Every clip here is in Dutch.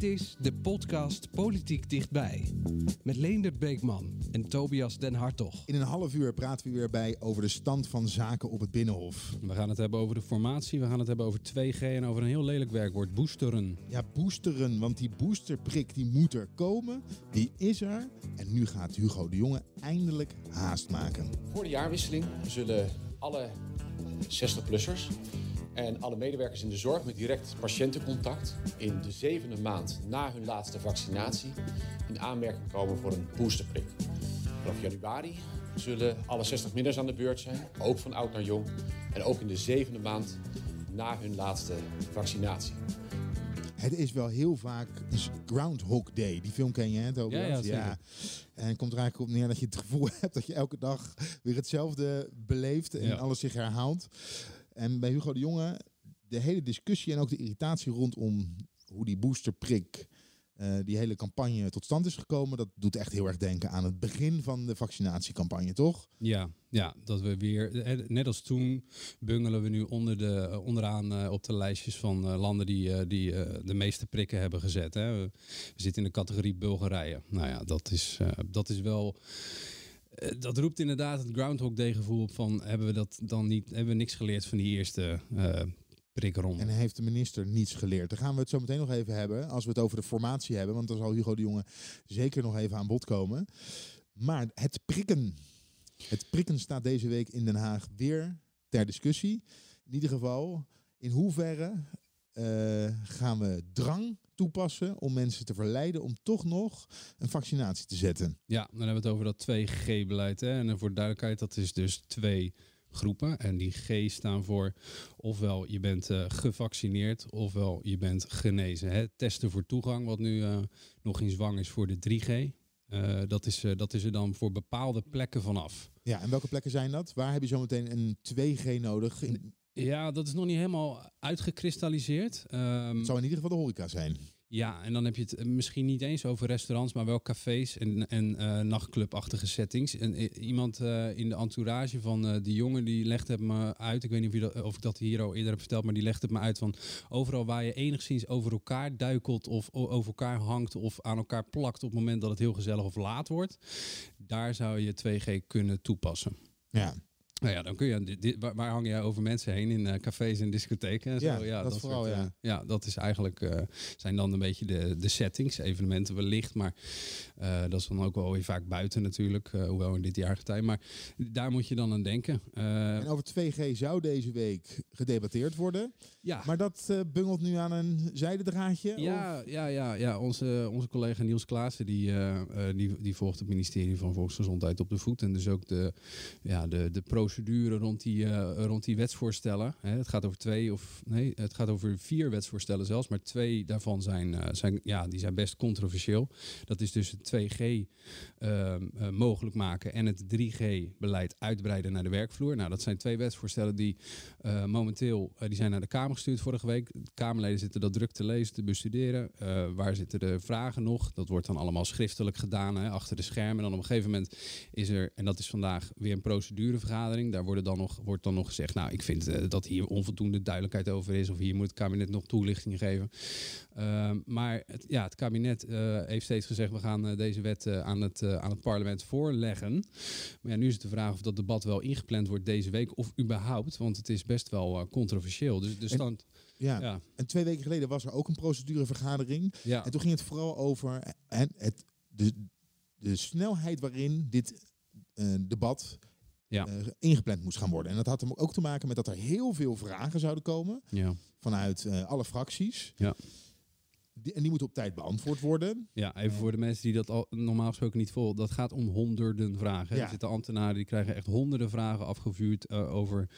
Dit is de podcast Politiek Dichtbij. Met Leendert Beekman en Tobias Den Hartog. In een half uur praten we weer bij over de stand van zaken op het Binnenhof. We gaan het hebben over de formatie, we gaan het hebben over 2G en over een heel lelijk werkwoord, boosteren. Ja, boosteren, want die boosterprik die moet er komen. Die is er. En nu gaat Hugo de Jonge eindelijk haast maken. Voor de jaarwisseling zullen alle 60-plussers en alle medewerkers in de zorg met direct patiëntencontact in de zevende maand na hun laatste vaccinatie in aanmerking komen voor een boosterprik. Vanaf januari zullen alle 60-minners aan de beurt zijn, ook van oud naar jong, en ook in de zevende maand na hun laatste vaccinatie. Het is wel heel vaak Groundhog Day. Die film ken je, hè, Tobias? Ja, ja. En het komt er eigenlijk op neer dat je het gevoel hebt dat je elke dag weer hetzelfde beleeft en Ja. alles zich herhaalt. En bij Hugo de Jonge, de hele discussie en ook de irritatie rondom hoe die boosterprik, eh, die hele campagne tot stand is gekomen, dat doet echt heel erg denken aan het begin van de vaccinatiecampagne, toch? Ja, ja, dat we weer, eh, net als toen, bungelen we nu onder de, eh, onderaan op de lijstjes van landen die, die de meeste prikken hebben gezet. Hè. We, zitten in de categorie Bulgarije. Nou ja, dat is, dat is wel. Eh, Dat roept inderdaad het Groundhog Day gevoel op van hebben we dat dan niet, hebben we niks geleerd van die eerste eh prikronde. En heeft de minister niets geleerd? Daar gaan we het zo meteen nog even hebben, als we het over de formatie hebben, want dan zal Hugo de Jonge zeker nog even aan bod komen. Maar het prikken, het prikken staat deze week in Den Haag weer ter discussie. In ieder geval, in hoeverre eh, gaan we drang toepassen om mensen te verleiden om toch nog een vaccinatie te zetten? Ja, dan hebben we het over dat 2G-beleid. Hè? En voor de duidelijkheid, dat is dus twee groepen. En die G staan voor ofwel je bent eh, gevaccineerd, ofwel je bent genezen. Hè? Testen voor toegang, wat nu eh, nog in zwang is voor de 3G. Eh, dat, is, dat is er dan voor bepaalde plekken vanaf. Ja, en welke plekken zijn dat? Waar heb je zometeen een 2G nodig? In, Ja, dat is nog niet helemaal uitgekristalliseerd. Ehm, het zou in ieder geval de horeca zijn. Ja, en dan heb je het eh, misschien niet eens over restaurants, maar wel cafés en, en eh, nachtclubachtige settings. En eh, iemand in de entourage van die jongen die legde het me uit. Ik weet niet of, je dat, of ik dat hier al eerder heb verteld, maar die legde het me uit van overal waar je enigszins over elkaar duikelt of over elkaar hangt of aan elkaar plakt op het moment dat het heel gezellig of laat wordt, daar zou je 2G kunnen toepassen. Ja, Nou ja, dan kun je. Dit, waar, waar hang jij over mensen heen in eh, cafés en discotheken? En zo? Ja, dat vooral, soort, ja. eh, ja, dat is eigenlijk. eh, zijn dan een beetje de, de settings, evenementen wellicht. Maar dat is dan ook wel weer vaak buiten natuurlijk. hoewel in dit jaargetij. Maar daar moet je dan aan denken. En over 2G zou deze week gedebatteerd worden. ja. Maar dat bungelt nu aan een zijdendraadje? of- Ja, ja, ja, ja. Onze, onze collega Niels Klaassen die, die, die volgt het ministerie van Volksgezondheid op de voet. En dus ook de, ja, de, de procedure rond die, eh, rond die wetsvoorstellen. Hè, het gaat over twee of nee, het gaat over vier wetsvoorstellen zelfs. Maar twee daarvan zijn, eh, zijn, ja, die zijn best controversieel. Dat is dus het 2G ehm, eh, mogelijk maken en het 3G-beleid uitbreiden naar de werkvloer. Nou, dat zijn twee wetsvoorstellen die momenteel die zijn naar de Kamer gestuurd vorige week. De Kamerleden zitten dat druk te lezen, te bestuderen. Waar zitten de vragen nog? Dat wordt dan allemaal schriftelijk gedaan hè, achter de schermen. En dan op een gegeven moment is er, en dat is vandaag weer een procedurevergadering. Daar worden dan nog, wordt dan nog gezegd, nou, ik vind eh, dat hier onvoldoende duidelijkheid over is. Of hier moet het kabinet nog toelichting geven. Ehm, maar het, ja, het kabinet eh, heeft steeds gezegd, we gaan eh, deze wet aan, het, aan het parlement voorleggen. Maar ja, nu is het de vraag of dat debat wel ingepland wordt deze week of überhaupt. Want het is best wel controversieel. Dus de stand... Ja. Ja, En twee weken geleden was er ook een procedurevergadering. ja. En toen ging het vooral over het, het, de, de snelheid waarin dit debat Ja. eh, ingepland moest gaan worden. En dat had hem ook te maken met dat er heel veel vragen zouden komen ja. vanuit eh, alle fracties. Ja. Die, en die moeten op tijd beantwoord worden. Ja, even voor de mensen die dat al normaal gesproken niet vol. Dat gaat om honderden vragen. Ja. Er zitten ambtenaren die krijgen echt honderden vragen afgevuurd eh, over.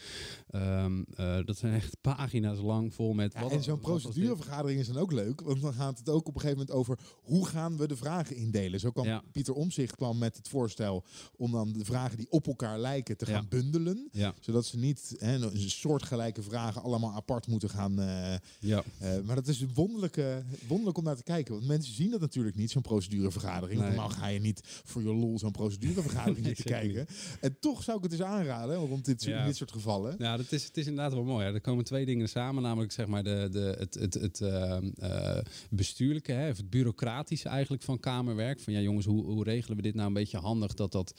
ehm, eh, dat zijn echt pagina's lang vol met. Ja, wat- en zo'n procedurevergadering is dan ook leuk, want dan gaat het ook op een gegeven moment over hoe gaan we de vragen indelen. Zo kwam Ja. Pieter Omzicht kwam met het voorstel om dan de vragen die op elkaar lijken te gaan bundelen. Zodat ze niet hè, een soortgelijke vragen allemaal apart moeten gaan. eh, ja. maar dat is een wonderlijke, wonderlijk om naar te kijken. Want mensen zien dat natuurlijk niet, zo'n procedurevergadering. Nee. Normaal ga je niet voor je lol zo'n procedurevergadering Nee, zeker kijken. En toch zou ik het eens aanraden, rond dit, soort- Ja. in dit soort gevallen. Ja, dat is, het is inderdaad wel mooi. Hè. Er komen twee dingen samen, namelijk zeg maar de, de, het, het, het ehm, eh, bestuurlijke, hè, of het bureaucratische eigenlijk van Kamerwerk. Van ja jongens, hoe, hoe regelen we dit nou een beetje handig dat, dat,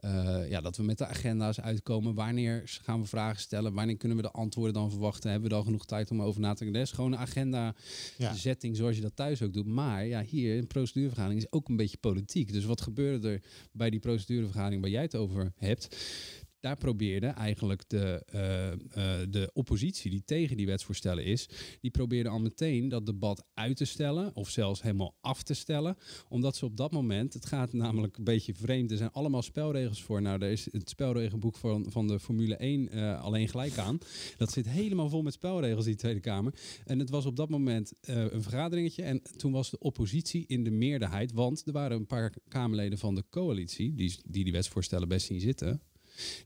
eh, ja, dat we met de agenda's uitkomen. Wanneer gaan we vragen stellen? Wanneer kunnen we de antwoorden dan verwachten? Hebben we dan genoeg tijd om over na te denken? Dat is gewoon een agenda Ja. setting zoals dat thuis ook doet. Maar ja, hier een procedurevergadering is ook een beetje politiek. Dus wat gebeurde er bij die procedurevergadering waar jij het over hebt? Daar probeerde eigenlijk de, eh, eh, de oppositie die tegen die wetsvoorstellen is, die probeerde al meteen dat debat uit te stellen of zelfs helemaal af te stellen. Omdat ze op dat moment, het gaat namelijk een beetje vreemd, er zijn allemaal spelregels voor. Nou, daar is het spelregelboek van, van de Formule 1 eh, alleen gelijk aan. Dat zit helemaal vol met spelregels, die Tweede Kamer. En het was op dat moment een vergaderingetje. En toen was de oppositie in de meerderheid. Want er waren een paar Kamerleden van de coalitie. die die, die wetsvoorstellen best zien zitten.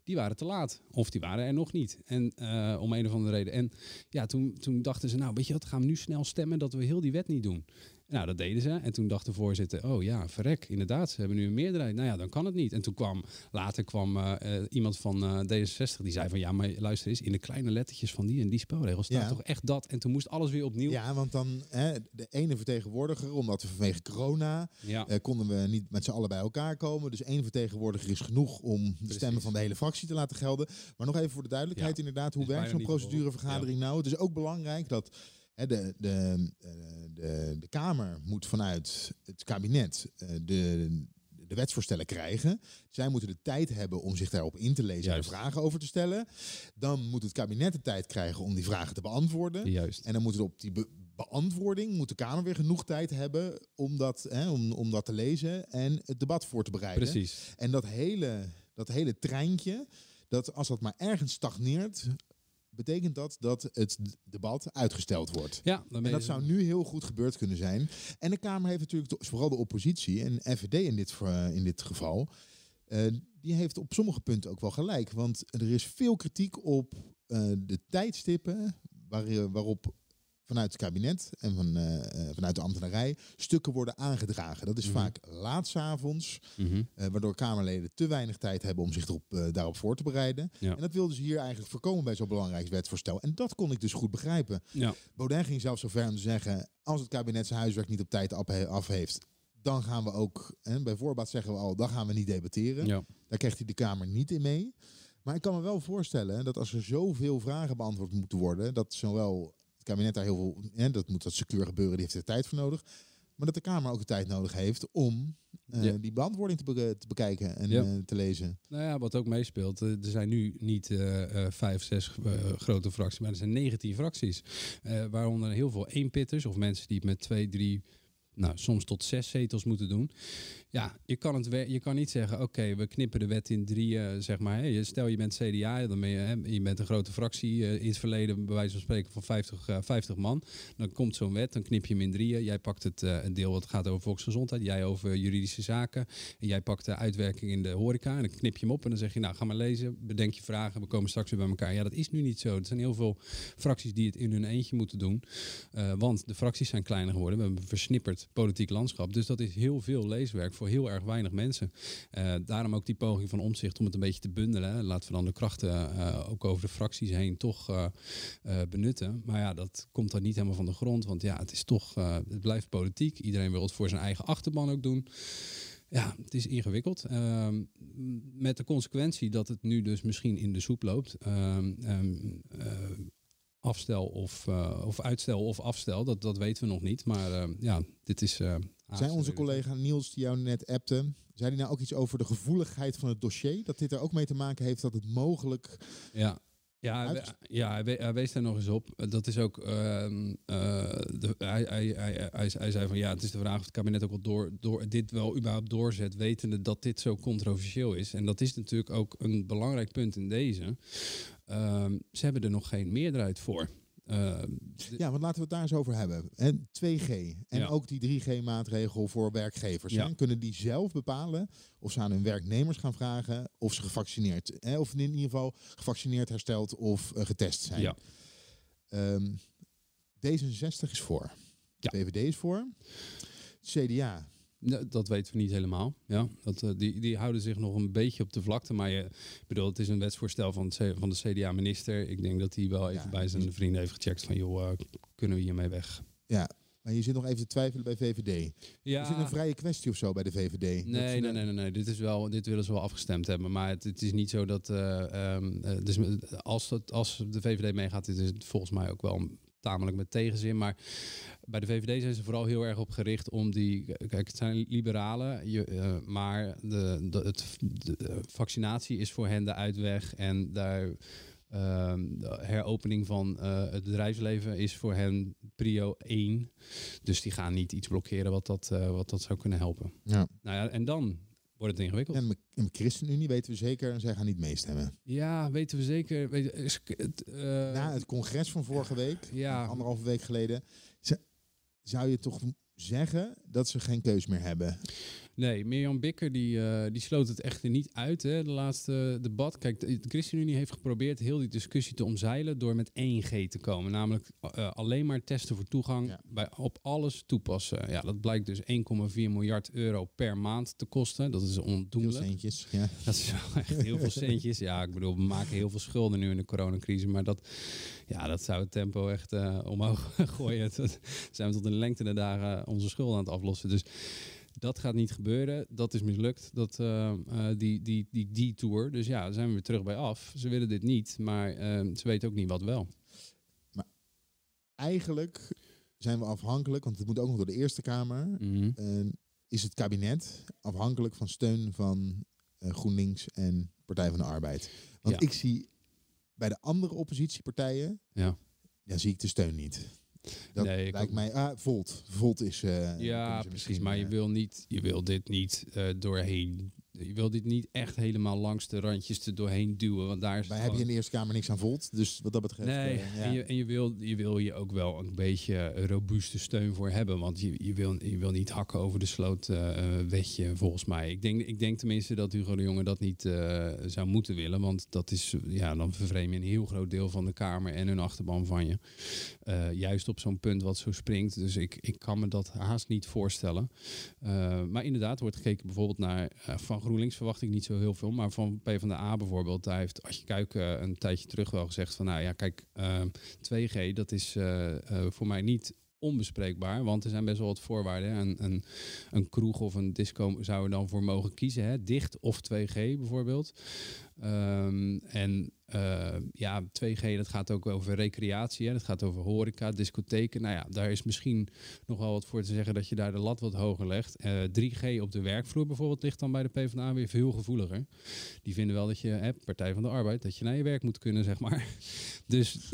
Die waren te laat. Of die waren er nog niet. En eh, om een of andere reden. En ja, toen, toen dachten ze, nou weet je wat, gaan we nu snel stemmen dat we heel die wet niet doen. Nou, dat deden ze. En toen dacht de voorzitter, oh ja, verrek, inderdaad, ze hebben nu een meerderheid. Nou ja, dan kan het niet. En toen kwam, later kwam eh, eh, iemand van eh, D66, die zei van, ja, maar luister eens, in de kleine lettertjes van die en die spelregels staat Ja. toch echt dat. En toen moest alles weer opnieuw. Ja, want dan hè, de ene vertegenwoordiger, omdat we vanwege corona Ja. konden we niet met z'n allen bij elkaar komen. Dus één vertegenwoordiger is genoeg om de stemmen van de hele fractie te laten gelden. Maar nog even voor de duidelijkheid, Ja, inderdaad, hoe werkt zo'n procedurevergadering nou? Het is ook belangrijk dat de, de, eh, de, de Kamer moet vanuit het kabinet eh, de, de wetsvoorstellen krijgen. Zij moeten de tijd hebben om zich daarop in te lezen en er vragen over te stellen. Dan moet het kabinet de tijd krijgen om die vragen te beantwoorden. Juist. En dan moet het op die be- beantwoording, moet de Kamer weer genoeg tijd hebben om dat, hè, om, om dat te lezen en het debat voor te bereiden. Precies. En dat hele, dat hele treintje, dat als dat maar ergens stagneert, betekent dat dat het debat uitgesteld wordt. Ja, En dat je- zou nu heel goed gebeurd kunnen zijn. En de Kamer heeft natuurlijk, de- vooral de oppositie en FVD in dit, ver- in dit geval, eh, die heeft op sommige punten ook wel gelijk. Want er is veel kritiek op eh, de tijdstippen waar, waarop vanuit het kabinet en van, eh, eh, vanuit de ambtenarij stukken worden aangedragen. Dat is Mhm. vaak laat 's avonds, Mhm. eh, waardoor Kamerleden te weinig tijd hebben om zich erop, daarop voor te bereiden. Ja. En dat wilden ze hier eigenlijk voorkomen bij zo'n belangrijk wetsvoorstel. En dat kon ik dus goed begrijpen. Ja. Baudet ging zelfs zo ver om te zeggen... als het kabinet zijn huiswerk niet op tijd af, af heeft... dan gaan we ook, en bij voorbaat zeggen we al... dan gaan we niet debatteren. Ja. Daar krijgt hij de Kamer niet in mee. Maar ik kan me wel voorstellen dat als er zoveel vragen beantwoord moeten worden... dat zowel het kabinet daar heel veel... Hè, dat moet dat secuur gebeuren, die heeft er tijd voor nodig... maar dat de Kamer ook de tijd nodig heeft om eh, Ja. die beantwoording te, be- te bekijken en Ja. eh, te lezen. Nou ja, wat ook meespeelt, eh, er zijn nu niet vijf, zes grote fracties, maar er zijn 19 fracties. Waaronder heel veel eenpitters of mensen die met twee, drie, nou soms tot zes zetels moeten doen. Ja, je kan, het je kan niet zeggen, oké, we knippen de wet in drieën, zeg maar. Hè. Stel je bent CDA, dan ben je, hè, je bent een grote fractie, eh, in het verleden bij wijze van spreken van 50, eh, 50 man. Dan komt zo'n wet, dan knip je hem in drieën. Jij pakt het eh, een deel wat gaat over volksgezondheid, jij over juridische zaken. En jij pakt de uitwerking in de horeca en dan knip je hem op en dan zeg je, nou ga maar lezen, bedenk je vragen, we komen straks weer bij elkaar. Ja, dat is nu niet zo. Er zijn heel veel fracties die het in hun eentje moeten doen. Eh, want de fracties zijn kleiner geworden. We hebben een politiek landschap. Dus dat is heel veel leeswerk voor heel erg weinig mensen. Eh, daarom ook die poging van omzicht om het een beetje te bundelen. Laten we dan de krachten eh, ook over de fracties heen toch eh, benutten. Maar ja, dat komt dan niet helemaal van de grond. Want ja, het is toch, het blijft politiek. Iedereen wil het voor zijn eigen achterban ook doen. Ja, het is ingewikkeld. Ehm, met de consequentie dat het nu dus misschien in de soep loopt. Ehm, ehm, eh, afstel of, eh, of uitstel of afstel, dat, dat weten we nog niet. Maar ehm, ja, dit is... eh, Zijn onze collega Niels, die jou net appte, zei hij nou ook iets over de gevoeligheid van het dossier? Dat dit er ook mee te maken heeft dat het mogelijk Ja, Ja, hij, ja hij, we- hij wees daar nog eens op. Eh, Dat is ook. ehm, eh, hij, hij, hij, hij zei van ja, het is de vraag of het kabinet ook wel door, door, dit wel überhaupt doorzet, wetende dat dit zo controversieel is. En dat is natuurlijk ook een belangrijk punt in deze. Ehm, ze hebben er nog geen meerderheid voor. Ehm, Ja, want laten we het daar eens over hebben. En 2G en Ja. ook die 3G-maatregel voor werkgevers. Ja. Hè? Kunnen die zelf bepalen of ze aan hun werknemers gaan vragen of ze gevaccineerd, hè? of in ieder geval gevaccineerd, hersteld of eh, getest zijn. Ja. Ehm, D66 is voor. Ja. VVD is voor. CDA. Dat weten we niet helemaal. Ja, dat, eh, die, die houden zich nog een beetje op de vlakte. Maar je, bedoel, het is een wetsvoorstel van, C- van de CDA-minister. Ik denk dat hij wel even Ja. bij zijn vrienden heeft gecheckt van... joh, eh, kunnen we hiermee weg? Ja, maar je zit nog even te twijfelen bij VVD. Ja, Is een vrije kwestie of zo bij de VVD? Nee, nee, nee, nee, nee. Dit, is wel, dit willen ze wel afgestemd hebben. Maar het, het is niet zo dat. eh, ehm, eh, dus als, dat, als de VVD meegaat, is het volgens mij ook wel tamelijk met tegenzin. Maar bij de VVD zijn ze vooral heel erg op gericht om die. Kijk, het zijn liberalen, je, eh, maar de, de, het, de, de vaccinatie is voor hen de uitweg. En daar. ehm, de heropening van eh, het bedrijfsleven is voor hen prio 1. Dus die gaan niet iets blokkeren wat dat, eh, wat dat zou kunnen helpen. Ja. Nou ja, en dan wordt het ingewikkeld. En de ChristenUnie weten we zeker, zij gaan niet meestemmen. Ja, weten we zeker. Weet, is, het, eh, Na het congres van vorige week, ja, anderhalve week geleden, zou je toch zeggen dat ze geen keus meer hebben? Nee, Mirjam Bikker die, eh, die sloot het echter niet uit, hè, de laatste debat. Kijk, de, de ChristenUnie heeft geprobeerd heel die discussie te omzeilen door met 1G te komen. Namelijk eh, alleen maar testen voor toegang, Ja. bij, op alles toepassen. Ja, dat blijkt dus 1,4 miljard euro per maand te kosten. Dat is ondoenlijk. centjes. Ja. Dat is wel echt heel veel centjes. Ja, ik bedoel, we maken heel veel schulden nu in de coronacrisis. Maar dat, ja, dat zou het tempo echt eh, omhoog gooien. Het, zijn we tot de lengte der dagen onze schulden aan het aflossen. Dus dat gaat niet gebeuren. Dat is mislukt, dat, eh, eh, die, die, die, die tour. Dus ja, daar zijn we weer terug bij af. Ze willen dit niet, maar eh, ze weten ook niet wat wel. Eigenlijk zijn we afhankelijk, want het moet ook nog door de Eerste Kamer. Mhm. Is het kabinet afhankelijk van steun van eh, GroenLinks en Partij van de Arbeid? Want Ja. ik zie bij de andere oppositiepartijen, Ja. ja, zie ik de steun niet. Dat Nee, lijkt mij, ah, Volt. Volt is... eh, Ja, precies. Maar je eh, wil, niet, je wil dit niet eh, doorheen. Je wil dit niet echt helemaal langs de randjes er doorheen duwen. Want daar is Wij het hebben hier gewoon- in de Eerste Kamer niks aan Volt, dus wat dat betreft... Nee, eh, ja. en, je, en je, wil, je wil je ook wel een beetje robuuste steun voor hebben. Want je, je, wil, je wil niet hakken over de sloot eh, wetje, volgens mij. Ik denk, ik denk tenminste dat Hugo de Jonge dat niet zou moeten willen. Want dat is, ja, dan vervreem je een heel groot deel van de Kamer en hun achterban van je. Juist op zo'n punt wat zo springt. Dus ik, ik kan me dat haast niet voorstellen. Maar inderdaad, wordt gekeken bijvoorbeeld naar... van GroenLinks verwacht ik niet zo heel veel. Maar van PvdA bijvoorbeeld, daar heeft als je kijkt eh, een tijdje terug wel gezegd van... Nou ja, kijk, eh, 2G, dat is eh, eh, voor mij niet onbespreekbaar. Want er zijn best wel wat voorwaarden. Een, een, een kroeg of een disco zou er dan voor mogen kiezen. Hè? Dicht of 2G bijvoorbeeld. Ehm, en eh, ja, 2G, dat gaat ook over recreatie. Hè? Dat gaat over horeca, discotheken. Nou ja, daar is misschien nog wel wat voor te zeggen dat je daar de lat wat hoger legt. Eh, 3G op de werkvloer bijvoorbeeld ligt dan bij de PvdA weer veel gevoeliger. Die vinden wel dat je, hè, Partij van de Arbeid, dat je naar je werk moet kunnen, zeg maar. Dus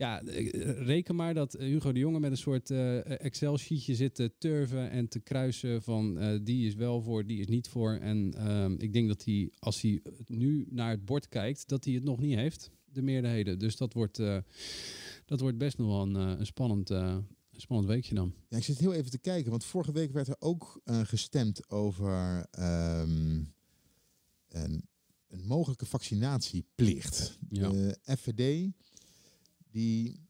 ja, eh, reken maar dat Hugo de Jonge met een soort eh, Excel-sheetje zit te turven en te kruisen van eh, die is wel voor, die is niet voor. En ehm, ik denk dat hij, als hij nu naar het bord kijkt, dat hij het nog niet heeft, de meerderheden. Dus dat wordt, eh, dat wordt best nog wel een, eh, een, spannend, eh, een spannend weekje dan. Ja, ik zit heel even te kijken, want vorige week werd er ook eh, gestemd over ehm, een, een mogelijke vaccinatieplicht. Ja. De FVD die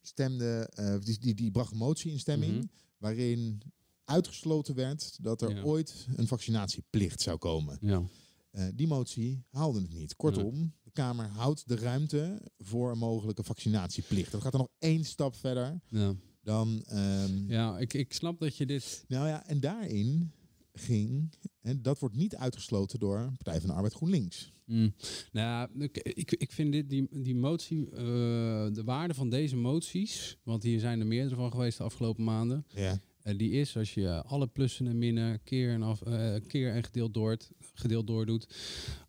stemde, eh, die, die, die bracht een motie in stemming Mhm. waarin uitgesloten werd dat er Ja. ooit een vaccinatieplicht zou komen. Ja. Eh, die motie haalde het niet. Kortom, de Kamer houdt de ruimte voor een mogelijke vaccinatieplicht. Dat gaat er nog één stap verder Ja, dan ehm, ja ik, ik snap dat je dit... nou ja, en daarin ging, en dat wordt niet uitgesloten door Partij van de Arbeid GroenLinks. Mm. Nou, ik, ik, vind dit, die, die motie, eh, de waarde van deze moties, want hier zijn er meerdere van geweest de afgelopen maanden, Ja. En die is als je alle plussen en minnen keer en, af, eh, keer en gedeeld door, gedeeld door doet.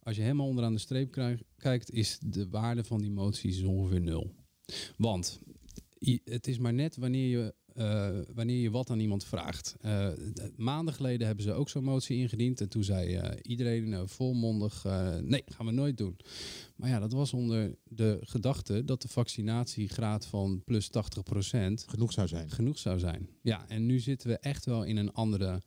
Als je helemaal onderaan de streep krijg- kijkt, is de waarde van die moties ongeveer nul. Want het is maar net wanneer je, eh, wanneer je wat aan iemand vraagt. Eh, maanden geleden hebben ze ook zo'n motie ingediend. En toen zei eh, iedereen volmondig: nee, gaan we nooit doen. Maar ja, dat was onder de gedachte dat de vaccinatiegraad van plus 80% Genoeg zou zijn. genoeg zou zijn. Ja, en nu zitten we echt wel in een andere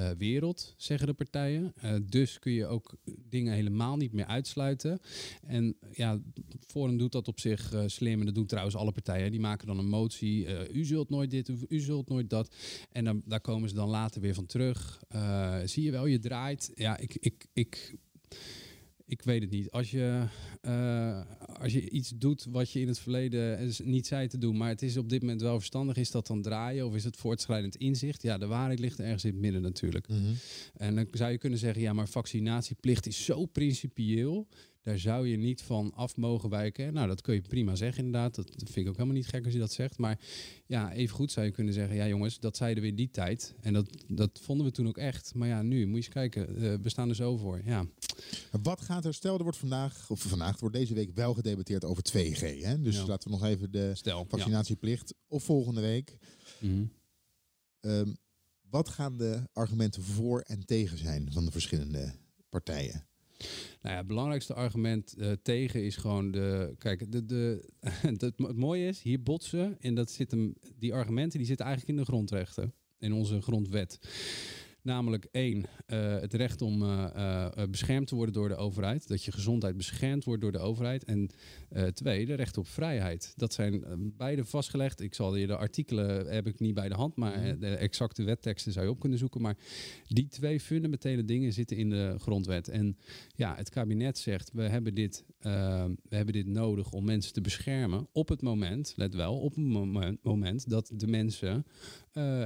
eh, wereld, zeggen de partijen. Eh, dus kun je ook dingen helemaal niet meer uitsluiten. En ja, Forum doet dat op zich eh, slim. En dat doen trouwens alle partijen. Die maken dan een motie. u zult nooit dit, u zult nooit dat. En dan, daar komen ze dan later weer van terug. Zie je wel, je draait. Ja, ik... ik, ik ik weet het niet. Als je, eh, als je iets doet wat je in het verleden is- niet zei te doen, maar het is op dit moment wel verstandig, is dat dan draaien of is het voortschrijdend inzicht? Ja, de waarheid ligt ergens in het midden natuurlijk. Mhm. En dan zou je kunnen zeggen, ja, maar vaccinatieplicht is zo principieel. Daar zou je niet van af mogen wijken. Nou, dat kun je prima zeggen inderdaad. Dat vind ik ook helemaal niet gek als je dat zegt. Maar ja, even goed zou je kunnen zeggen... ja jongens, dat zeiden we in die tijd. En dat, dat vonden we toen ook echt. Maar ja, nu moet je eens kijken. eh, we staan er zo voor. Ja, Wat gaat er, stel er wordt vandaag, of vandaag, er wordt deze week wel gedebatteerd over 2G. Hè? Dus Ja. laten we nog even de stel. vaccinatieplicht of volgende week. Mhm. Ehm, wat gaan de argumenten voor en tegen zijn van de verschillende partijen? Nou ja, het belangrijkste argument eh, tegen is gewoon de. Kijk, de, de, het, het mooie is, hier botsen. En dat zit hem, die argumenten die zitten eigenlijk in de grondrechten. In onze grondwet. Namelijk één, eh, het recht om eh, eh, beschermd te worden door de overheid. Dat je gezondheid beschermd wordt door de overheid. En twee, de recht op vrijheid. Dat zijn eh, beide vastgelegd. Ik zal je de artikelen heb ik niet bij de hand, maar eh, de exacte wetteksten zou je op kunnen zoeken. Maar die twee fundamentele dingen zitten in de grondwet. En ja, het kabinet zegt, we hebben dit, eh, we hebben dit nodig om mensen te beschermen op het moment, let wel, op het moment, dat de mensen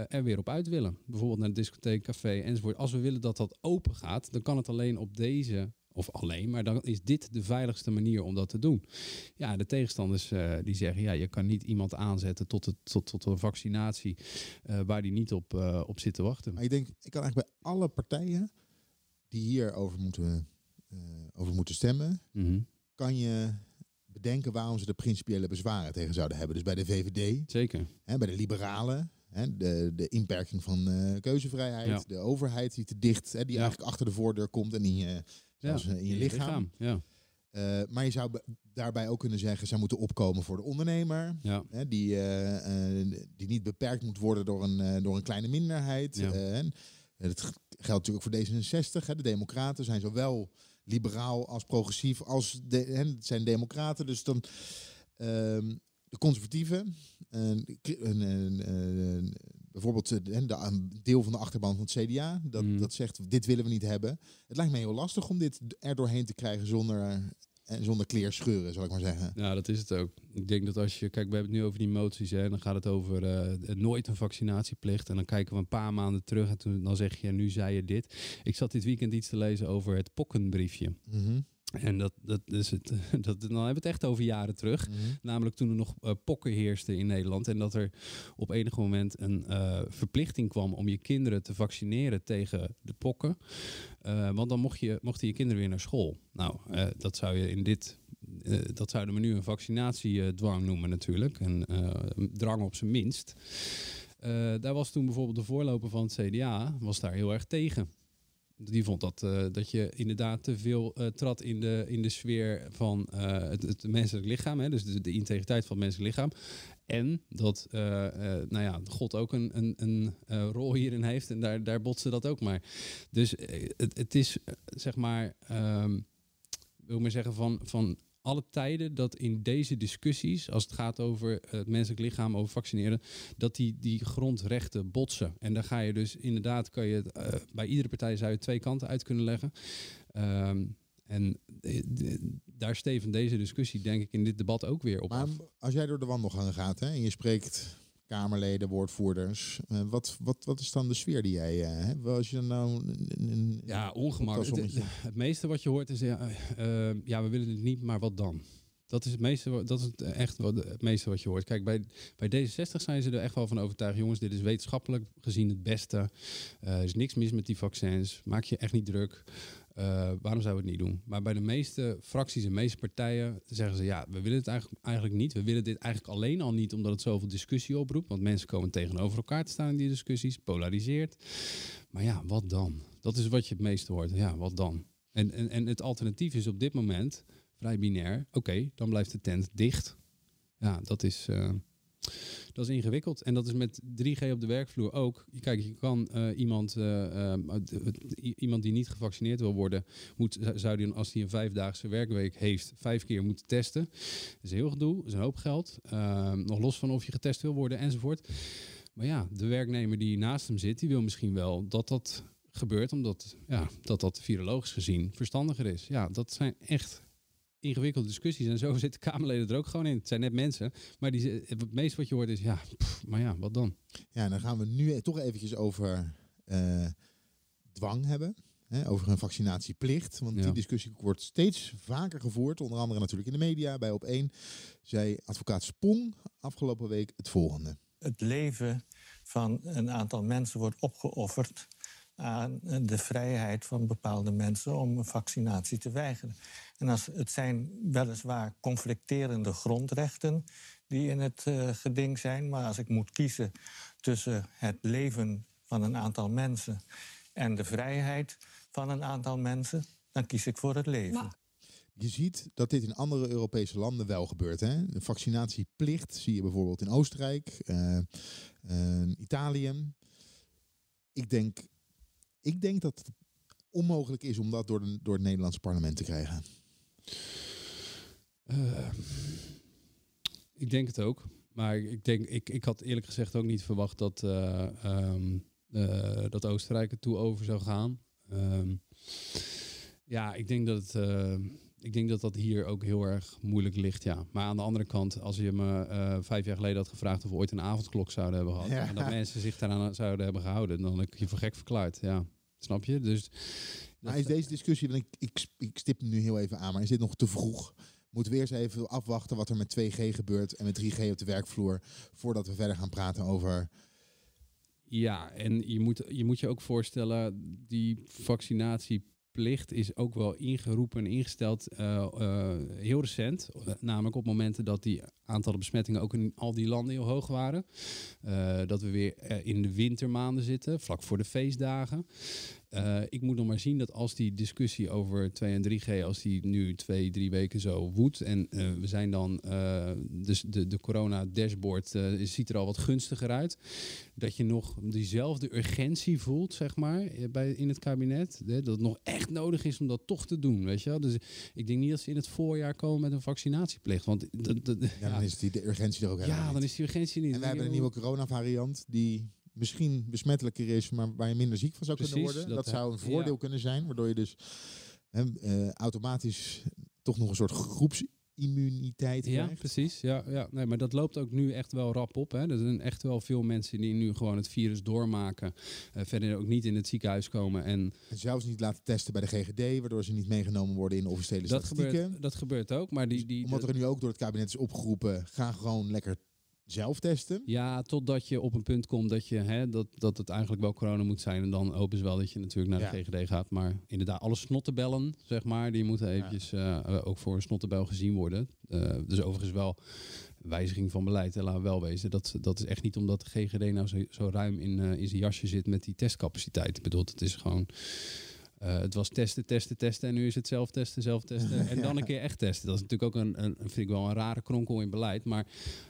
er weer op uit willen. Bijvoorbeeld naar de discotheek, café enzovoort. Als we willen dat dat open gaat, dan kan het alleen op deze, of alleen, maar dan is dit de veiligste manier om dat te doen. Ja, de tegenstanders eh, die zeggen, ja, je kan niet iemand aanzetten tot, het, tot, tot een vaccinatie eh, waar die niet op, eh, op zit te wachten. Maar ik denk, ik kan eigenlijk bij alle partijen die hierover moeten, over moeten stemmen, Mhm. kan je bedenken waarom ze de principiële bezwaren tegen zouden hebben. Dus bij de VVD, Zeker. hè, bij de liberalen, hè, de, de inperking van eh, keuzevrijheid, Ja. de overheid die te dicht, hè, die Ja. eigenlijk achter de voordeur komt en in je, zelfs, eh, in je lichaam. Ja, Eh, maar je zou daarbij ook kunnen zeggen, zij moeten opkomen voor de ondernemer. Hè, die, eh, eh, die niet beperkt moet worden door een, eh, door een kleine minderheid. Eh, en dat geldt natuurlijk voor D66. Hè. De Democraten zijn zowel liberaal als progressief als de, hè, het zijn Democraten. Dus dan ehm, de conservatieven, een, een, een, een- bijvoorbeeld eh, de, een deel van de achterban van het CDA, dat, Mhm. dat zegt dit willen we niet hebben. Het lijkt mij heel lastig om dit er doorheen te krijgen zonder, eh, zonder kleerscheuren, zal ik maar zeggen. Ja, dat is het ook. Ik denk dat als je, kijk, we hebben het nu over die moties, hè, dan gaat het over eh, nooit een vaccinatieplicht. En dan kijken we een paar maanden terug en toen, dan zeg je, nu zei je dit. Ik zat dit weekend iets te lezen over het pokkenbriefje. Mhm. En dat, dat is het, dat, dan hebben we het echt over jaren terug. Mhm. Namelijk toen er nog eh, pokken heersten in Nederland. En dat er op enig moment een eh, verplichting kwam om je kinderen te vaccineren tegen de pokken. Eh, want dan mocht je, mochten je kinderen weer naar school. Nou, dat zou je in dit. dat zouden we nu een vaccinatiedwang noemen natuurlijk. Een drang op zijn minst. Daar was toen bijvoorbeeld de voorloper van het CDA was daar heel erg tegen. Die vond dat, eh, dat je inderdaad te veel eh, trad in de, in de sfeer van eh, het, menselijk lichaam. Hè? Dus de, integriteit van het menselijk lichaam. En dat uh, uh, nou ja, God ook een, een, een uh, rol hierin heeft. En daar, daar botste dat ook maar. Dus uh, het, het is zeg maar, um, wil maar zeggen, van, van alle tijden dat in deze discussies, als het gaat over het menselijk lichaam, over vaccineren, dat die, die grondrechten botsen. En daar ga je dus inderdaad, kan je uh, bij iedere partij zou je twee kanten uit kunnen leggen. Um, en daar steven deze discussie, denk ik, in dit debat ook weer op. Maar af. als jij door de wandelgangen gaat hè, en je spreekt Kamerleden, woordvoerders, uh, wat, wat, wat is dan de sfeer die jij uh, hebt? Als je dan nou een, een ja, ongemak. Het, het, meeste wat je hoort is, ja, uh, ja, we willen het niet, maar wat dan? Dat is het meeste, dat is het echt wat, het meeste wat je hoort. Kijk, bij, bij D66 zijn ze er echt wel van overtuigd. Jongens, dit is wetenschappelijk gezien het beste. Eh, er is niks mis met die vaccins. Maak je echt niet druk. Eh, waarom zouden we het niet doen? Maar bij de meeste fracties en meeste partijen zeggen ze... ja, we willen het eigenlijk, eigenlijk niet. We willen dit eigenlijk alleen al niet omdat het zoveel discussie oproept. Want mensen komen tegenover elkaar te staan in die discussies. Polariseert. Maar ja, wat dan? Dat is wat je het meeste hoort. Ja, wat dan? En, en, en het alternatief is op dit moment vrij binair. Oké, dan blijft de tent dicht. Ja, dat is, eh, dat is ingewikkeld. En dat is met 3G op de werkvloer ook. Kijk, je kan eh, iemand, eh, eh, i- iemand die niet gevaccineerd wil worden, moet, zou die, als hij een vijfdaagse werkweek heeft, vijf keer moeten testen. Dat is heel gedoe, dat is een hoop geld. Eh, nog los van of je getest wil worden enzovoort. Maar ja, de werknemer die naast hem zit, die wil misschien wel dat dat gebeurt, omdat ja, dat, dat virologisch gezien verstandiger is. Ja, dat zijn echt ingewikkelde discussies. En zo zitten Kamerleden er ook gewoon in. Het zijn net mensen. Maar die, het meeste wat je hoort is, ja, pff, maar ja, wat dan? Ja, dan gaan we nu toch eventjes over eh, dwang hebben. Hè, over een vaccinatieplicht. Want die discussie wordt steeds vaker gevoerd. Onder andere natuurlijk in de media. Bij Op1 zei advocaat Spong afgelopen week het volgende. het leven van een aantal mensen wordt opgeofferd aan de vrijheid van bepaalde mensen om een vaccinatie te weigeren. En als, het zijn weliswaar conflicterende grondrechten die in het eh, geding zijn, maar als ik moet kiezen tussen het leven van een aantal mensen en de vrijheid van een aantal mensen, dan kies ik voor het leven. Je ziet dat dit in andere Europese landen wel gebeurt. Hè? De vaccinatieplicht zie je bijvoorbeeld in Oostenrijk, eh, eh, Italië. Ik denk, ik denk dat het onmogelijk is om dat door, de, door het Nederlandse parlement te krijgen. Eh, ik denk het ook. Maar ik, denk, ik, ik had eerlijk gezegd ook niet verwacht dat, eh, ehm, eh, dat Oostenrijk er toe over zou gaan. Ehm, ja, ik denk dat het, ik denk dat dat hier ook heel erg moeilijk ligt, ja. Maar aan de andere kant, als je me vijf jaar geleden had gevraagd of we ooit een avondklok zouden hebben gehad... Ja. en dat mensen zich daaraan zouden hebben gehouden, dan had ik je voor gek verklaard, ja. Snap je? Dus... Maar is deze discussie, want ik, ik, ik stip hem nu heel even aan, maar is dit nog te vroeg? Moeten we eerst even afwachten wat er met 2G gebeurt en met 3G op de werkvloer, voordat we verder gaan praten over... Ja, en je moet, je moet je ook voorstellen, die vaccinatieplicht is ook wel ingeroepen en ingesteld eh, eh, heel recent. Namelijk op momenten dat die aantallen besmettingen ook in al die landen heel hoog waren. Eh, dat we weer eh, in de wintermaanden zitten, vlak voor de feestdagen. Eh, ik moet nog maar zien dat als die discussie over 2 en 3G, als die nu twee, drie weken zo woedt. En we zijn dan, dus de, de corona-dashboard ziet er al wat gunstiger uit. Dat je nog diezelfde urgentie voelt, zeg maar, bij, in het kabinet. Hè, dat het nog echt nodig is om dat toch te doen, weet je wel. Dus ik denk niet dat ze in het voorjaar komen met een vaccinatieplicht. Want dat, dan is die, de urgentie er ook helemaal ja, dan is die urgentie niet. En we hebben een nieuwe coronavariant die misschien besmettelijker is, maar waar je minder ziek van zou kunnen worden. dat Dat, zou een voordeel kunnen zijn, waardoor je dus eh, automatisch toch nog een soort groepsimmuniteit Ja, krijgt. precies. Ja, ja. Nee, maar dat loopt ook nu echt wel rap op. Hè. Er zijn echt wel veel mensen die nu gewoon het virus doormaken. eh, verder ook niet in het ziekenhuis komen. En En zelfs niet laten testen bij de GGD, waardoor ze niet meegenomen worden in de officiële dat statistieken. gebeurt, dat gebeurt ook. Maar die, die, Omdat er nu ook door het kabinet is opgeroepen, ga gewoon lekker zelf testen. Ja, totdat je op een punt komt dat, je, hè, dat, dat het eigenlijk wel corona moet zijn. En dan hopen ze wel dat je natuurlijk naar de Ja. GGD gaat. Maar inderdaad, alle snottenbellen, zeg maar, die moeten eventjes eh, eh, ook voor een snottenbel gezien worden. Eh, dus overigens wel wijziging van beleid, laten we wel wezen. Dat, dat is echt niet omdat de GGD nou zo, zo ruim in, in zijn jasje zit met die testcapaciteit. Ik bedoel, het is gewoon... eh, het was testen, testen, testen en nu is het zelf testen, zelf testen en dan een keer echt testen. Dat is natuurlijk ook een, een vind ik wel een rare kronkel in beleid. Maar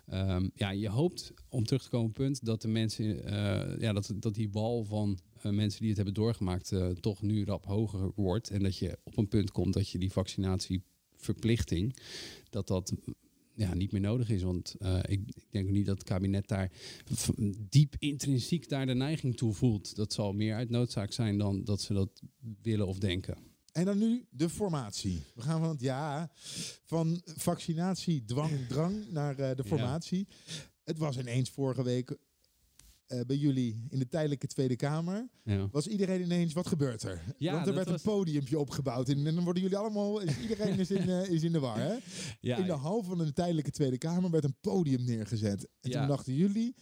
Ehm, ja, je hoopt, om terug te komen op punt, dat de mensen, eh, ja, dat, dat die wal van eh, mensen die het hebben doorgemaakt toch nu rap hoger wordt. En dat je op een punt komt dat je die vaccinatieverplichting, dat dat ja, niet meer nodig is. Want eh, ik, ik denk niet dat het kabinet daar diep intrinsiek daar de neiging toe voelt. Dat zal meer uit noodzaak zijn dan dat ze dat willen of denken. En dan nu de formatie. We gaan van het ja, van vaccinatie, dwang, drang naar eh, de formatie. Het was ineens vorige week eh, bij jullie in de tijdelijke Tweede Kamer, Ja. was iedereen ineens, wat gebeurt er? Ja, Want er werd was- een podiumpje opgebouwd en, en dan worden jullie allemaal, is, iedereen is in, eh, is in de war. Hè? Ja, in de hal van een tijdelijke Tweede Kamer werd een podium neergezet. En toen dachten jullie,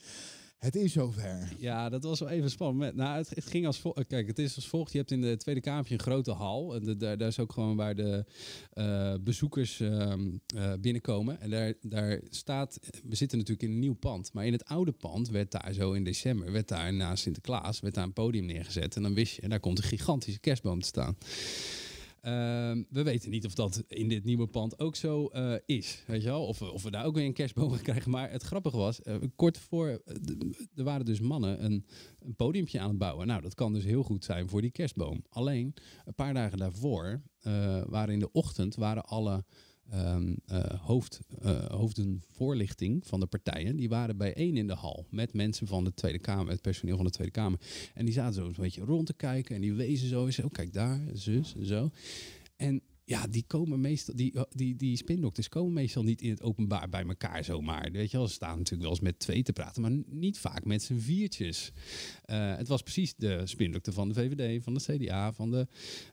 het is zover. Ja, dat was wel even spannend. Nou, het, ging als volgt. Kijk, het is als volgt. Je hebt in de Tweede Kamer een grote hal. En daar, daar is ook gewoon waar de eh, bezoekers ehm, eh, binnenkomen. En daar, daar staat... We zitten natuurlijk in een nieuw pand. Maar in het oude pand werd daar zo in december... werd daar na Sinterklaas werd daar een podium neergezet. En dan wist je, daar komt een gigantische kerstboom te staan. Ehm, we weten niet of dat in dit nieuwe pand ook zo eh, is. Weet je wel? Of, of we daar ook weer een kerstboom gaan krijgen. Maar het grappige was, eh, kort voor, eh, er waren dus mannen een, een podiumpje aan het bouwen. Nou, dat kan dus heel goed zijn voor die kerstboom. Alleen, een paar dagen daarvoor, waren in de ochtend, waren alle eh, hoofd, eh, hoofden voorlichting van de partijen, die waren bijeen in de hal met mensen van de Tweede Kamer, het personeel van de Tweede Kamer. En die zaten zo een beetje rond te kijken en die wezen zo eens, oh kijk daar, zus en zo. En ja, die komen meestal, die, die, die spindokters komen meestal niet in het openbaar bij elkaar zomaar. Weet je wel, ze staan natuurlijk wel eens met twee te praten, maar niet vaak met z'n viertjes. Eh, het was precies de spindokter van de VVD, van de CDA, van de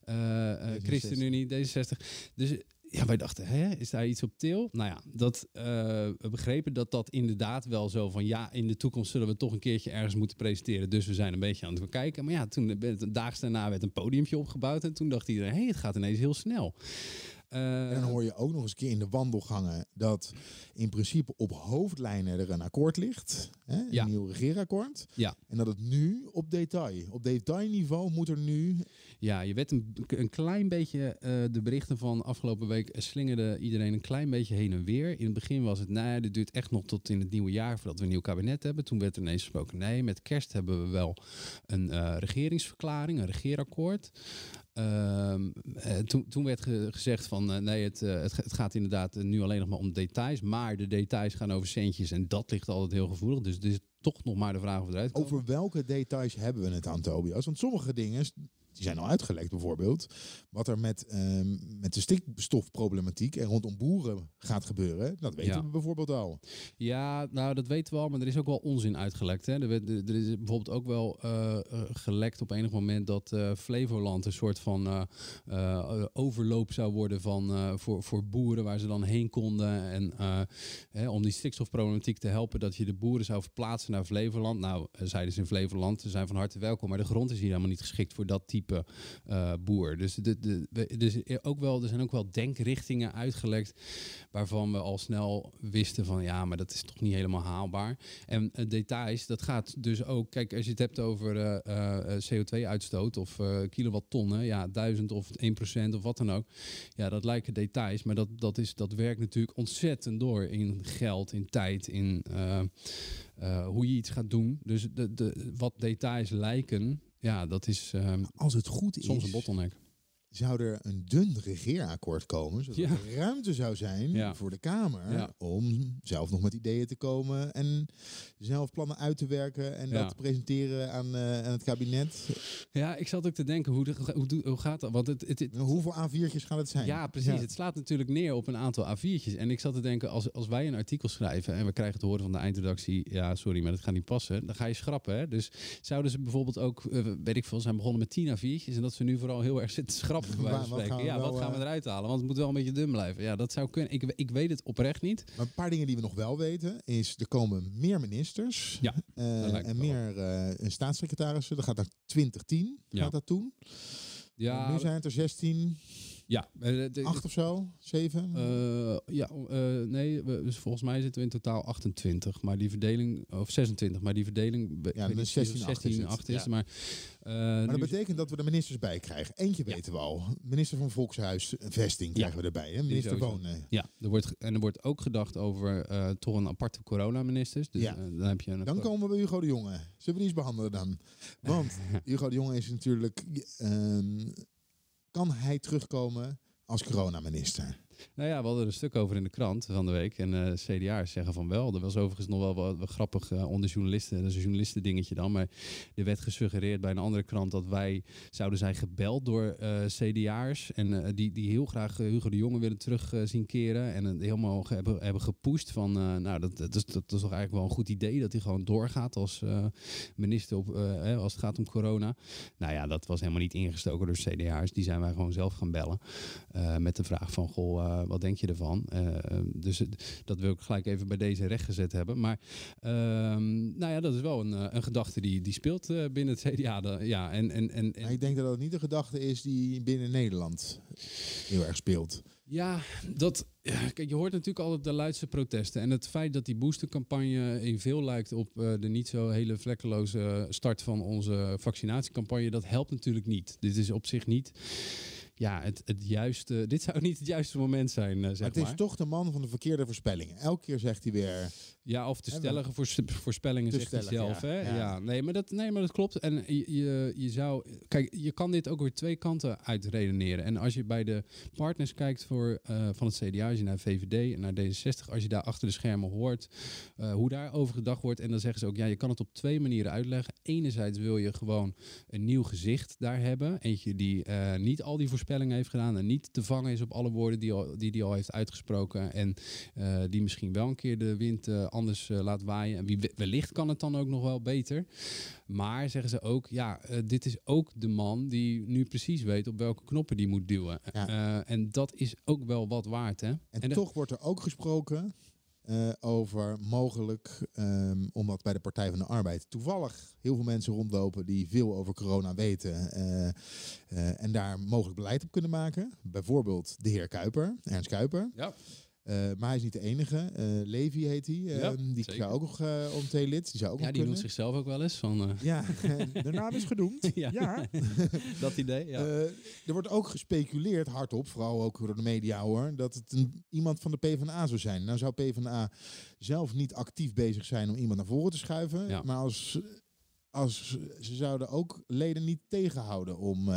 eh, eh, D66. ChristenUnie, D66. Dus ja, wij dachten, hè, is daar iets op til? Nou ja, dat, eh, we begrepen dat dat inderdaad wel zo van... ja, in de toekomst zullen we toch een keertje ergens moeten presenteren. Dus we zijn een beetje aan het bekijken. Maar ja, toen daags daarna werd een podiumpje opgebouwd... en toen dacht iedereen, hé, het gaat ineens heel snel. Eh, En dan hoor je ook nog eens een keer in de wandelgangen dat in principe op hoofdlijnen er een akkoord ligt. Hè, een Ja. nieuw regeerakkoord. Ja. En dat het nu op detail, op detailniveau moet er nu... Ja, je werd een, een klein beetje, eh, de berichten van afgelopen week eh, slingerde iedereen een klein beetje heen en weer. In het begin was het, nee, dit duurt echt nog tot in het nieuwe jaar voordat we een nieuw kabinet hebben. Toen werd er ineens gesproken, nee, met kerst hebben we wel een eh, regeringsverklaring, een regeerakkoord. Ehm, eh, toen, toen werd ge- gezegd van, eh, nee, het, eh, het, ga- het gaat inderdaad nu alleen nog maar om details. Maar de details gaan over centjes en dat ligt altijd heel gevoelig. Dus het is toch nog maar de vraag of eruit komen. Over welke details hebben we het aan, Tobias? Want sommige dingen, die zijn al uitgelekt bijvoorbeeld. Wat er met, ehm, met de stikstofproblematiek en rondom boeren gaat gebeuren. Dat weten Ja. we bijvoorbeeld al. Ja, nou dat weten we al, maar er is ook wel onzin uitgelekt. Hè? Er, er is bijvoorbeeld ook wel eh, eh, gelekt op enig moment dat eh, Flevoland een soort van overloop zou worden van, voor, voor boeren waar ze dan heen konden. En hè, om die stikstofproblematiek te helpen, dat je de boeren zou verplaatsen naar Flevoland. Nou, zeiden ze in Flevoland, ze zijn van harte welkom, maar de grond is hier helemaal niet geschikt voor dat type eh, boer. Dus, de, de, dus ook wel, er zijn ook wel denkrichtingen uitgelekt waarvan we al snel wisten van ja, maar dat is toch niet helemaal haalbaar. En eh, details, dat gaat dus ook, kijk, als je het hebt over eh, eh, CO2-uitstoot of kilowattonnen, ja, 1000 of 1% of wat dan ook. Ja, dat lijken details, maar dat, dat, is, dat werkt natuurlijk ontzettend door in geld, in tijd, in hoe je iets gaat doen. Dus de, de, wat details lijken, ja, dat is ehm, Als het goed is, soms een bottleneck. Zou er een dun regeerakkoord komen, zodat Ja. er ruimte zou zijn Ja. voor de Kamer Ja. om zelf nog met ideeën te komen en zelf plannen uit te werken en dat te presenteren aan, eh, aan het kabinet. Ja, ik zat ook te denken, hoe, de- hoe, hoe gaat dat? Want het, het, het- Hoeveel A4'tjes gaat het zijn? Ja, precies. Het slaat natuurlijk neer op een aantal A4'tjes. En ik zat te denken, als, als wij een artikel schrijven en we krijgen te horen van de eindredactie, ja, sorry, maar dat gaat niet passen, dan ga je schrappen. Hè? Dus zouden ze bijvoorbeeld ook, eh, weet ik veel, zijn begonnen met 10 A4'tjes en dat ze nu vooral heel erg zitten te schrappen, bij wijze Waar- van wat spreken. gaan we Ja, wel, wat gaan we eh, eruit halen? Want het moet wel een beetje dun blijven. Ja, dat zou kunnen. Ik, ik weet het oprecht niet. Maar een paar dingen die we nog wel weten is, er komen meer ministers Ja, eh, en meer eh, staatssecretarissen. Dat gaat naar 2010, Ja. gaat dat toen. Ja, nu zijn het er 16, ja. eh, de- 8 of zo, 7. Eh, ja, eh, nee, we, dus volgens mij zitten we in totaal 28, maar die verdeling, of 26, maar die verdeling, is precies 16 of acht is 16 het. 8 is, Ja. maar, eh, maar dat betekent dat we er ministers bij krijgen. Eentje Ja. weten we al. Minister van Volkshuisvesting krijgen we erbij. Hè? Minister. Wonen. ja, er wordt, en er wordt ook gedacht over eh, toch een aparte coronaministers. Dus Ja. dan heb je een. Dan komen we bij Hugo de Jonge. Zullen we die eens behandelen dan? Want Hugo de Jonge is natuurlijk... kan hij terugkomen als coronaminister? Nou ja, we hadden er een stuk over in de krant van de week. En uh, CDA's zeggen van wel. Er was overigens nog wel wat, grappig uh, onder journalisten. Dat is een journalisten dingetje dan. Maar er werd gesuggereerd bij een andere krant dat wij zouden zijn gebeld door uh, CDA's. En die, die heel graag Hugo de Jonge willen terug zien keren. En helemaal hebben, hebben gepusht van nou, dat, dat, is, dat is toch eigenlijk wel een goed idee dat hij gewoon doorgaat als minister op, als het gaat om corona. Nou ja, dat was helemaal niet ingestoken door CDA's. Die zijn wij gewoon zelf gaan bellen. met de vraag van, goh, wat denk je ervan? Uh, dus dat wil ik gelijk even bij deze recht gezet hebben. Maar ehm, nou ja, dat is wel een, eh, een gedachte die, die speelt binnen het CDA. ja, en, en, en, en... ik denk dat dat niet een gedachte is die binnen Nederland heel erg speelt. Ja, dat, kijk, je hoort natuurlijk altijd de luidste protesten. En het feit dat die boostercampagne in veel lijkt op de niet zo hele vlekkeloze start van onze vaccinatiecampagne, dat helpt natuurlijk niet. Dit is op zich niet ja, het, het juiste. Dit zou niet het juiste moment zijn. Uh, zeg maar het is toch de man van de verkeerde voorspellingen. Elke keer zegt hij weer. Ja, of de stellige voorspellingen zegt hij zelf. hè? Ja. nee, maar dat, nee, maar dat klopt. En je, je, je zou. Kijk, je kan dit ook weer twee kanten uitredeneren. En als je bij de partners kijkt voor, uh, van het CDA, als je naar VVD en naar D66, als je daar achter de schermen hoort uh, hoe daarover gedacht wordt. En dan zeggen ze ook, ja, je kan het op twee manieren uitleggen. Enerzijds wil je gewoon een nieuw gezicht daar hebben. Eentje die niet al die voorspellingen heeft gedaan en niet te vangen is op alle woorden die hij die, die al heeft uitgesproken en uh, die misschien wel een keer de wind uh, anders uh, laat waaien. En wie, wellicht kan het dan ook nog wel beter. Maar zeggen ze ook, ja, dit is ook de man die nu precies weet op welke knoppen die moet duwen. Ja. en dat is ook wel wat waard, hè? En, en toch wordt er ook gesproken uh, over mogelijk, um, omdat bij de Partij van de Arbeid toevallig heel veel mensen rondlopen die veel over corona weten uh, uh, en daar mogelijk beleid op kunnen maken. Bijvoorbeeld de heer Kuiper, Ernst Kuiper. Ja. Uh, maar hij is niet de enige. Uh, Levi heet hij. Uh, die zou ook nog uh, om lid. Die zou ook ja, die noemt zichzelf ook wel eens. Van, Ja, de naam is genoemd. ja. ja. dat idee, ja. er wordt ook gespeculeerd, hardop, vooral ook door de media hoor, dat het een, iemand van de PvdA zou zijn. Nou zou PvdA zelf niet actief bezig zijn om iemand naar voren te schuiven. Ja. Maar als, als ze zouden ook leden niet tegenhouden om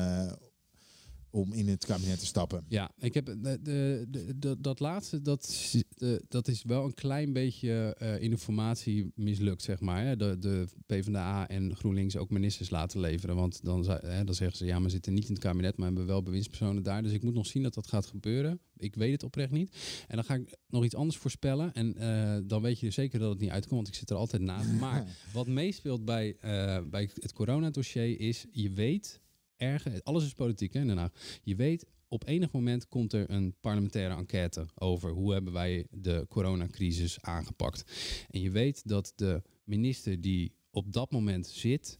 om in het kabinet te stappen. Ja, ik heb de, de, de, dat laatste, dat, de, dat is wel een klein beetje uh, informatie mislukt, zeg maar. De, de PvdA en GroenLinks ook ministers laten leveren. Want dan, hè, dan zeggen ze, ja, we zitten niet in het kabinet, maar hebben wel bewindspersonen daar. Dus ik moet nog zien dat dat gaat gebeuren. Ik weet het oprecht niet. En dan ga ik nog iets anders voorspellen. En uh, dan weet je dus zeker dat het niet uitkomt, want ik zit er altijd naast. Maar wat meespeelt bij, uh, bij het coronadossier is, je weet Alles is politiek hè, in. Je weet, op enig moment komt er een parlementaire enquête over hoe hebben wij de coronacrisis aangepakt. En je weet dat de minister die op dat moment zit,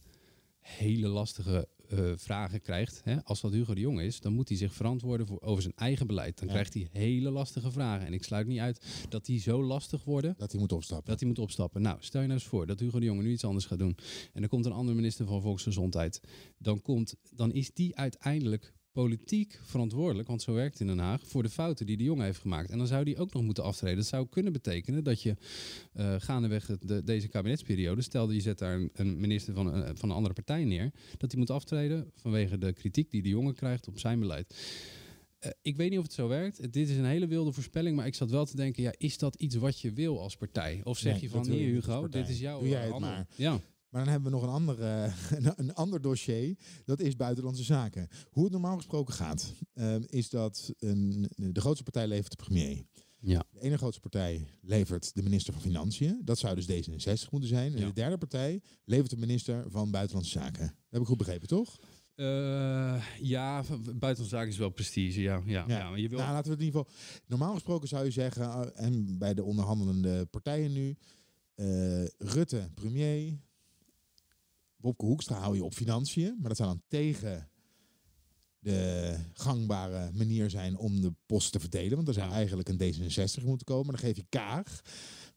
hele lastige uh, vragen krijgt. Hè? Als dat Hugo de Jong is, dan moet hij zich verantwoorden voor, over zijn eigen beleid. Dan krijgt hij hele lastige vragen. En ik sluit niet uit dat die zo lastig worden. Dat hij moet opstappen. Dat hij moet opstappen. Nou, stel je nou eens voor dat Hugo de Jonge nu iets anders gaat doen. En er komt een andere minister van Volksgezondheid. Dan, komt, dan is die uiteindelijk politiek verantwoordelijk, want zo werkt het in Den Haag, voor de fouten die de jongen heeft gemaakt. En dan zou die ook nog moeten aftreden. Dat zou kunnen betekenen dat je uh, gaandeweg de, deze kabinetsperiode, stel je zet daar een, een minister van, uh, van een andere partij neer, dat die moet aftreden vanwege de kritiek die de jongen krijgt op zijn beleid. Uh, ik weet niet of het zo werkt. Dit is een hele wilde voorspelling, maar ik zat wel te denken: ja, is dat iets wat je wil als partij? Of zeg nee, je van hier, Hugo, dit is jouw. Doe jij het maar. Ja. Maar dan hebben we nog een ander, uh, een ander dossier. Dat is buitenlandse zaken. Hoe het normaal gesproken gaat, uh, is dat een, de grootste partij levert de premier. Ja. De ene grootste partij levert de minister van Financiën. Dat zou dus D66 moeten zijn. En ja. de derde partij levert de minister van Buitenlandse Zaken. Dat heb ik goed begrepen, toch? Uh, ja, buitenlandse zaken is wel prestige, ja. ja, ja. maar je wil... Nou, laten we het in ieder geval... Normaal gesproken zou je zeggen, en bij de onderhandelende partijen nu... Rutte, premier, Bobke Hoekstra hou je op financiën, maar dat zou dan tegen de gangbare manier zijn om de post te verdelen. Want er zou eigenlijk een D66 moeten komen. Dan geef je Kaag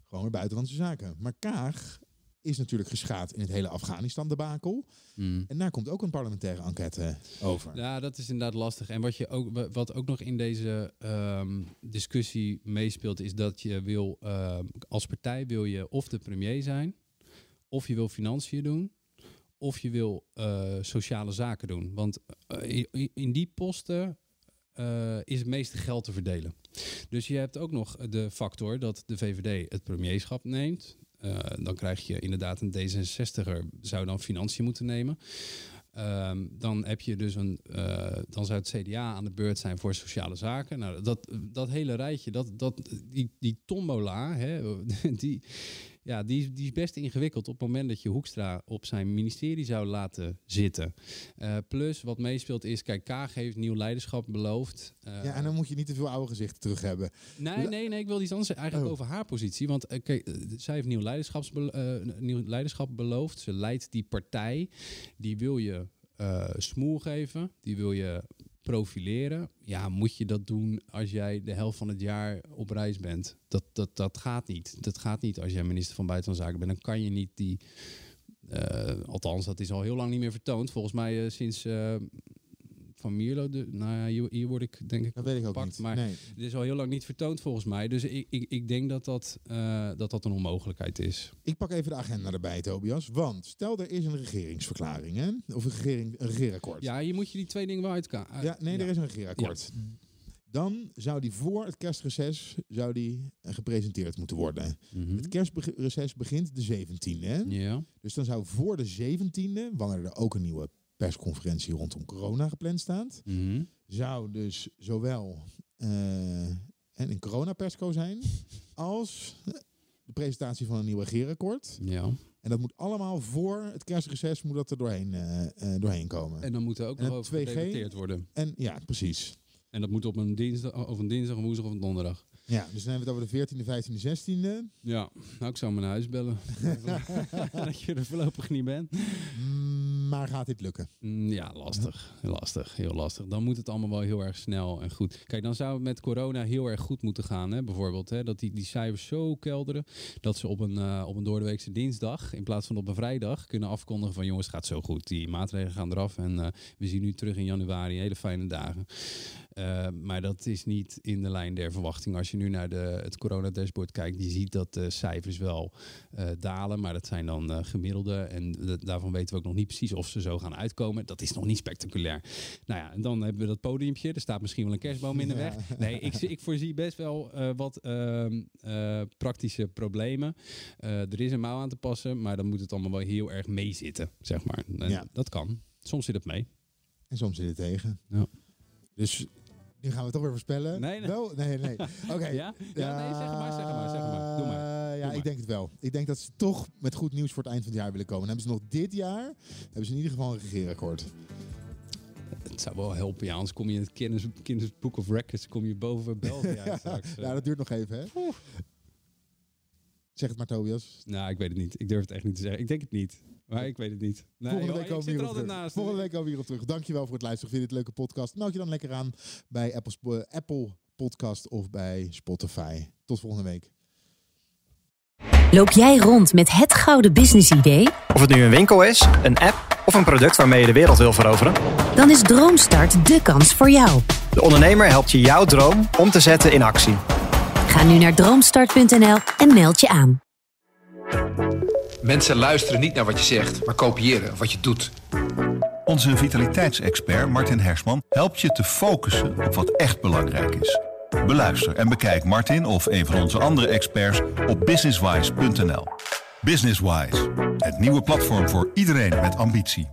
gewoon weer buitenlandse zaken. Maar Kaag is natuurlijk geschaad in het hele Afghanistan-debakel. Mm. En daar komt ook een parlementaire enquête over. Ja, dat is inderdaad lastig. En wat, je ook, wat ook nog in deze um, discussie meespeelt, is dat je wil, uh, als partij wil je of de premier zijn, of je wil financiën doen, of je wil uh, sociale zaken doen. Want uh, in, die posten uh, is het meeste geld te verdelen. Dus je hebt ook nog de factor dat de VVD het premierschap neemt. Dan krijg je inderdaad een D66er, zou dan financiën moeten nemen. Um, dan heb je dus een, dan zou het CDA aan de beurt zijn voor sociale zaken. Nou, dat, dat hele rijtje, dat, dat, die, die tombola, hè, die, ja, die, die is best ingewikkeld op het moment dat je Hoekstra op zijn ministerie zou laten zitten. Uh, plus wat meespeelt is, kijk, Kaag heeft nieuw leiderschap beloofd. Uh, ja, en dan moet je niet te veel oude gezichten terug hebben. Nee, nee, nee, ik wil iets anders eigenlijk oh. over haar positie. Want uh, kijk, zij heeft nieuw, nieuw leiderschap beloofd. Ze leidt die partij. Die wil je smoel geven. Die wil je profileren, ja, moet je dat doen als jij de helft van het jaar op reis bent? Dat, dat, dat gaat niet. Dat gaat niet als jij minister van Buitenlandse Zaken bent. Dan kan je niet die. Uh, althans, dat is al heel lang niet meer vertoond. Volgens mij uh, sinds uh, van Mierlo. De, nou ja, hier, hier, word ik denk ik dat weet ik ook niet. Maar nee. het is al heel lang niet vertoond volgens mij. Dus ik, ik, ik denk dat dat, uh, dat dat een onmogelijkheid is. Ik pak even de agenda erbij, Tobias. Want stel er is een regeringsverklaring, hè? Of een, regering, een regeerakkoord. Ja, je moet je die twee dingen wel uitkaan. Uit, ja, nee, ja. er is een regeerakkoord. Ja. Dan zou die voor het kerstreces zou die gepresenteerd moeten worden. Mm -hmm. Het kerstreces begint de 17e. Hè? Ja. Dus dan zou voor de 17e, wanneer er ook een nieuwe persconferentie rondom corona gepland staat, mm -hmm. zou dus zowel uh, een coronapersco zijn als de presentatie van een nieuw regeerakkoord. Ja. En dat moet allemaal voor het kerstreces moet dat er doorheen, uh, uh, doorheen komen. En dan moet er ook nog over gedebatteerd worden. En ja, precies. En dat moet op een dinsdag, of een dinsdag, een woensdag of een donderdag. Ja, dus dan hebben we het over de 14e, 15e, 16e. Ja, nou ik zou mijn huis bellen. dat je er voorlopig niet bent. Maar gaat dit lukken? Ja, lastig. Lastig, heel lastig. Dan moet het allemaal wel heel erg snel en goed. Kijk, dan zou het met corona heel erg goed moeten gaan. Hè? Bijvoorbeeld, hè? dat die, die cijfers zo kelderen... dat ze op een, uh, op een doordeweekse dinsdag... in plaats van op een vrijdag kunnen afkondigen van... jongens, gaat zo goed. Die maatregelen gaan eraf. En uh, we zien nu terug in januari hele fijne dagen. Uh, maar dat is niet in de lijn der verwachting. Als je nu naar de, het coronadashboard kijkt, je ziet dat de cijfers wel uh, dalen. Maar dat zijn dan uh, gemiddelde. En de, daarvan weten we ook nog niet precies of ze zo gaan uitkomen. Dat is nog niet spectaculair. Nou ja, en dan hebben we dat podiumpje. Er staat misschien wel een kerstboom in de weg. Nee, ik, ik voorzie best wel wat ehm, praktische problemen. er is een mouw aan te passen, maar dan moet het allemaal wel heel erg meezitten, zeg maar. En Ja. Dat kan. Soms zit het mee. En soms zit het tegen. Ja. Dus nu gaan we toch weer voorspellen. Nee, nee. Wel? Nee, nee. Oké. Ja? Ja, nee, zeg maar, zeg maar, zeg maar. Doe maar. Ja, Doe maar. ik denk het wel. Ik denk dat ze toch met goed nieuws voor het eind van het jaar willen komen. Dan hebben ze nog dit jaar, hebben ze in ieder geval een regeerakkoord. Het zou wel helpen, ja. Anders kom je in het Guinness, Guinness Book of Records, kom je boven België uit straks. ja, dat duurt nog even, hè? Zeg het maar, Tobias. Nou, ik weet het niet. Ik durf het echt niet te zeggen. Ik denk het niet. Maar ik weet het niet. Nee, Volgende joh, week ik komen we er hierop altijd terug. naast. Volgende week komen we hierop terug. Dankjewel voor het luisteren. Vind je dit een leuke podcast? Meld je dan lekker aan bij Apple, Sp- Apple Podcast of bij Spotify. Tot volgende week. Loop jij rond met het gouden business idee? Of het nu een winkel is, een app of een product waarmee je de wereld wil veroveren. Dan is Droomstart de kans voor jou. De ondernemer helpt je jouw droom om te zetten in actie. Ga nu naar droomstart.nl en meld je aan. Mensen luisteren niet naar wat je zegt, maar kopiëren wat je doet. Onze vitaliteitsexpert Martin Hersman helpt je te focussen op wat echt belangrijk is. Beluister en bekijk Martin of een van onze andere experts op businesswise.nl. Businesswise, het nieuwe platform voor iedereen met ambitie.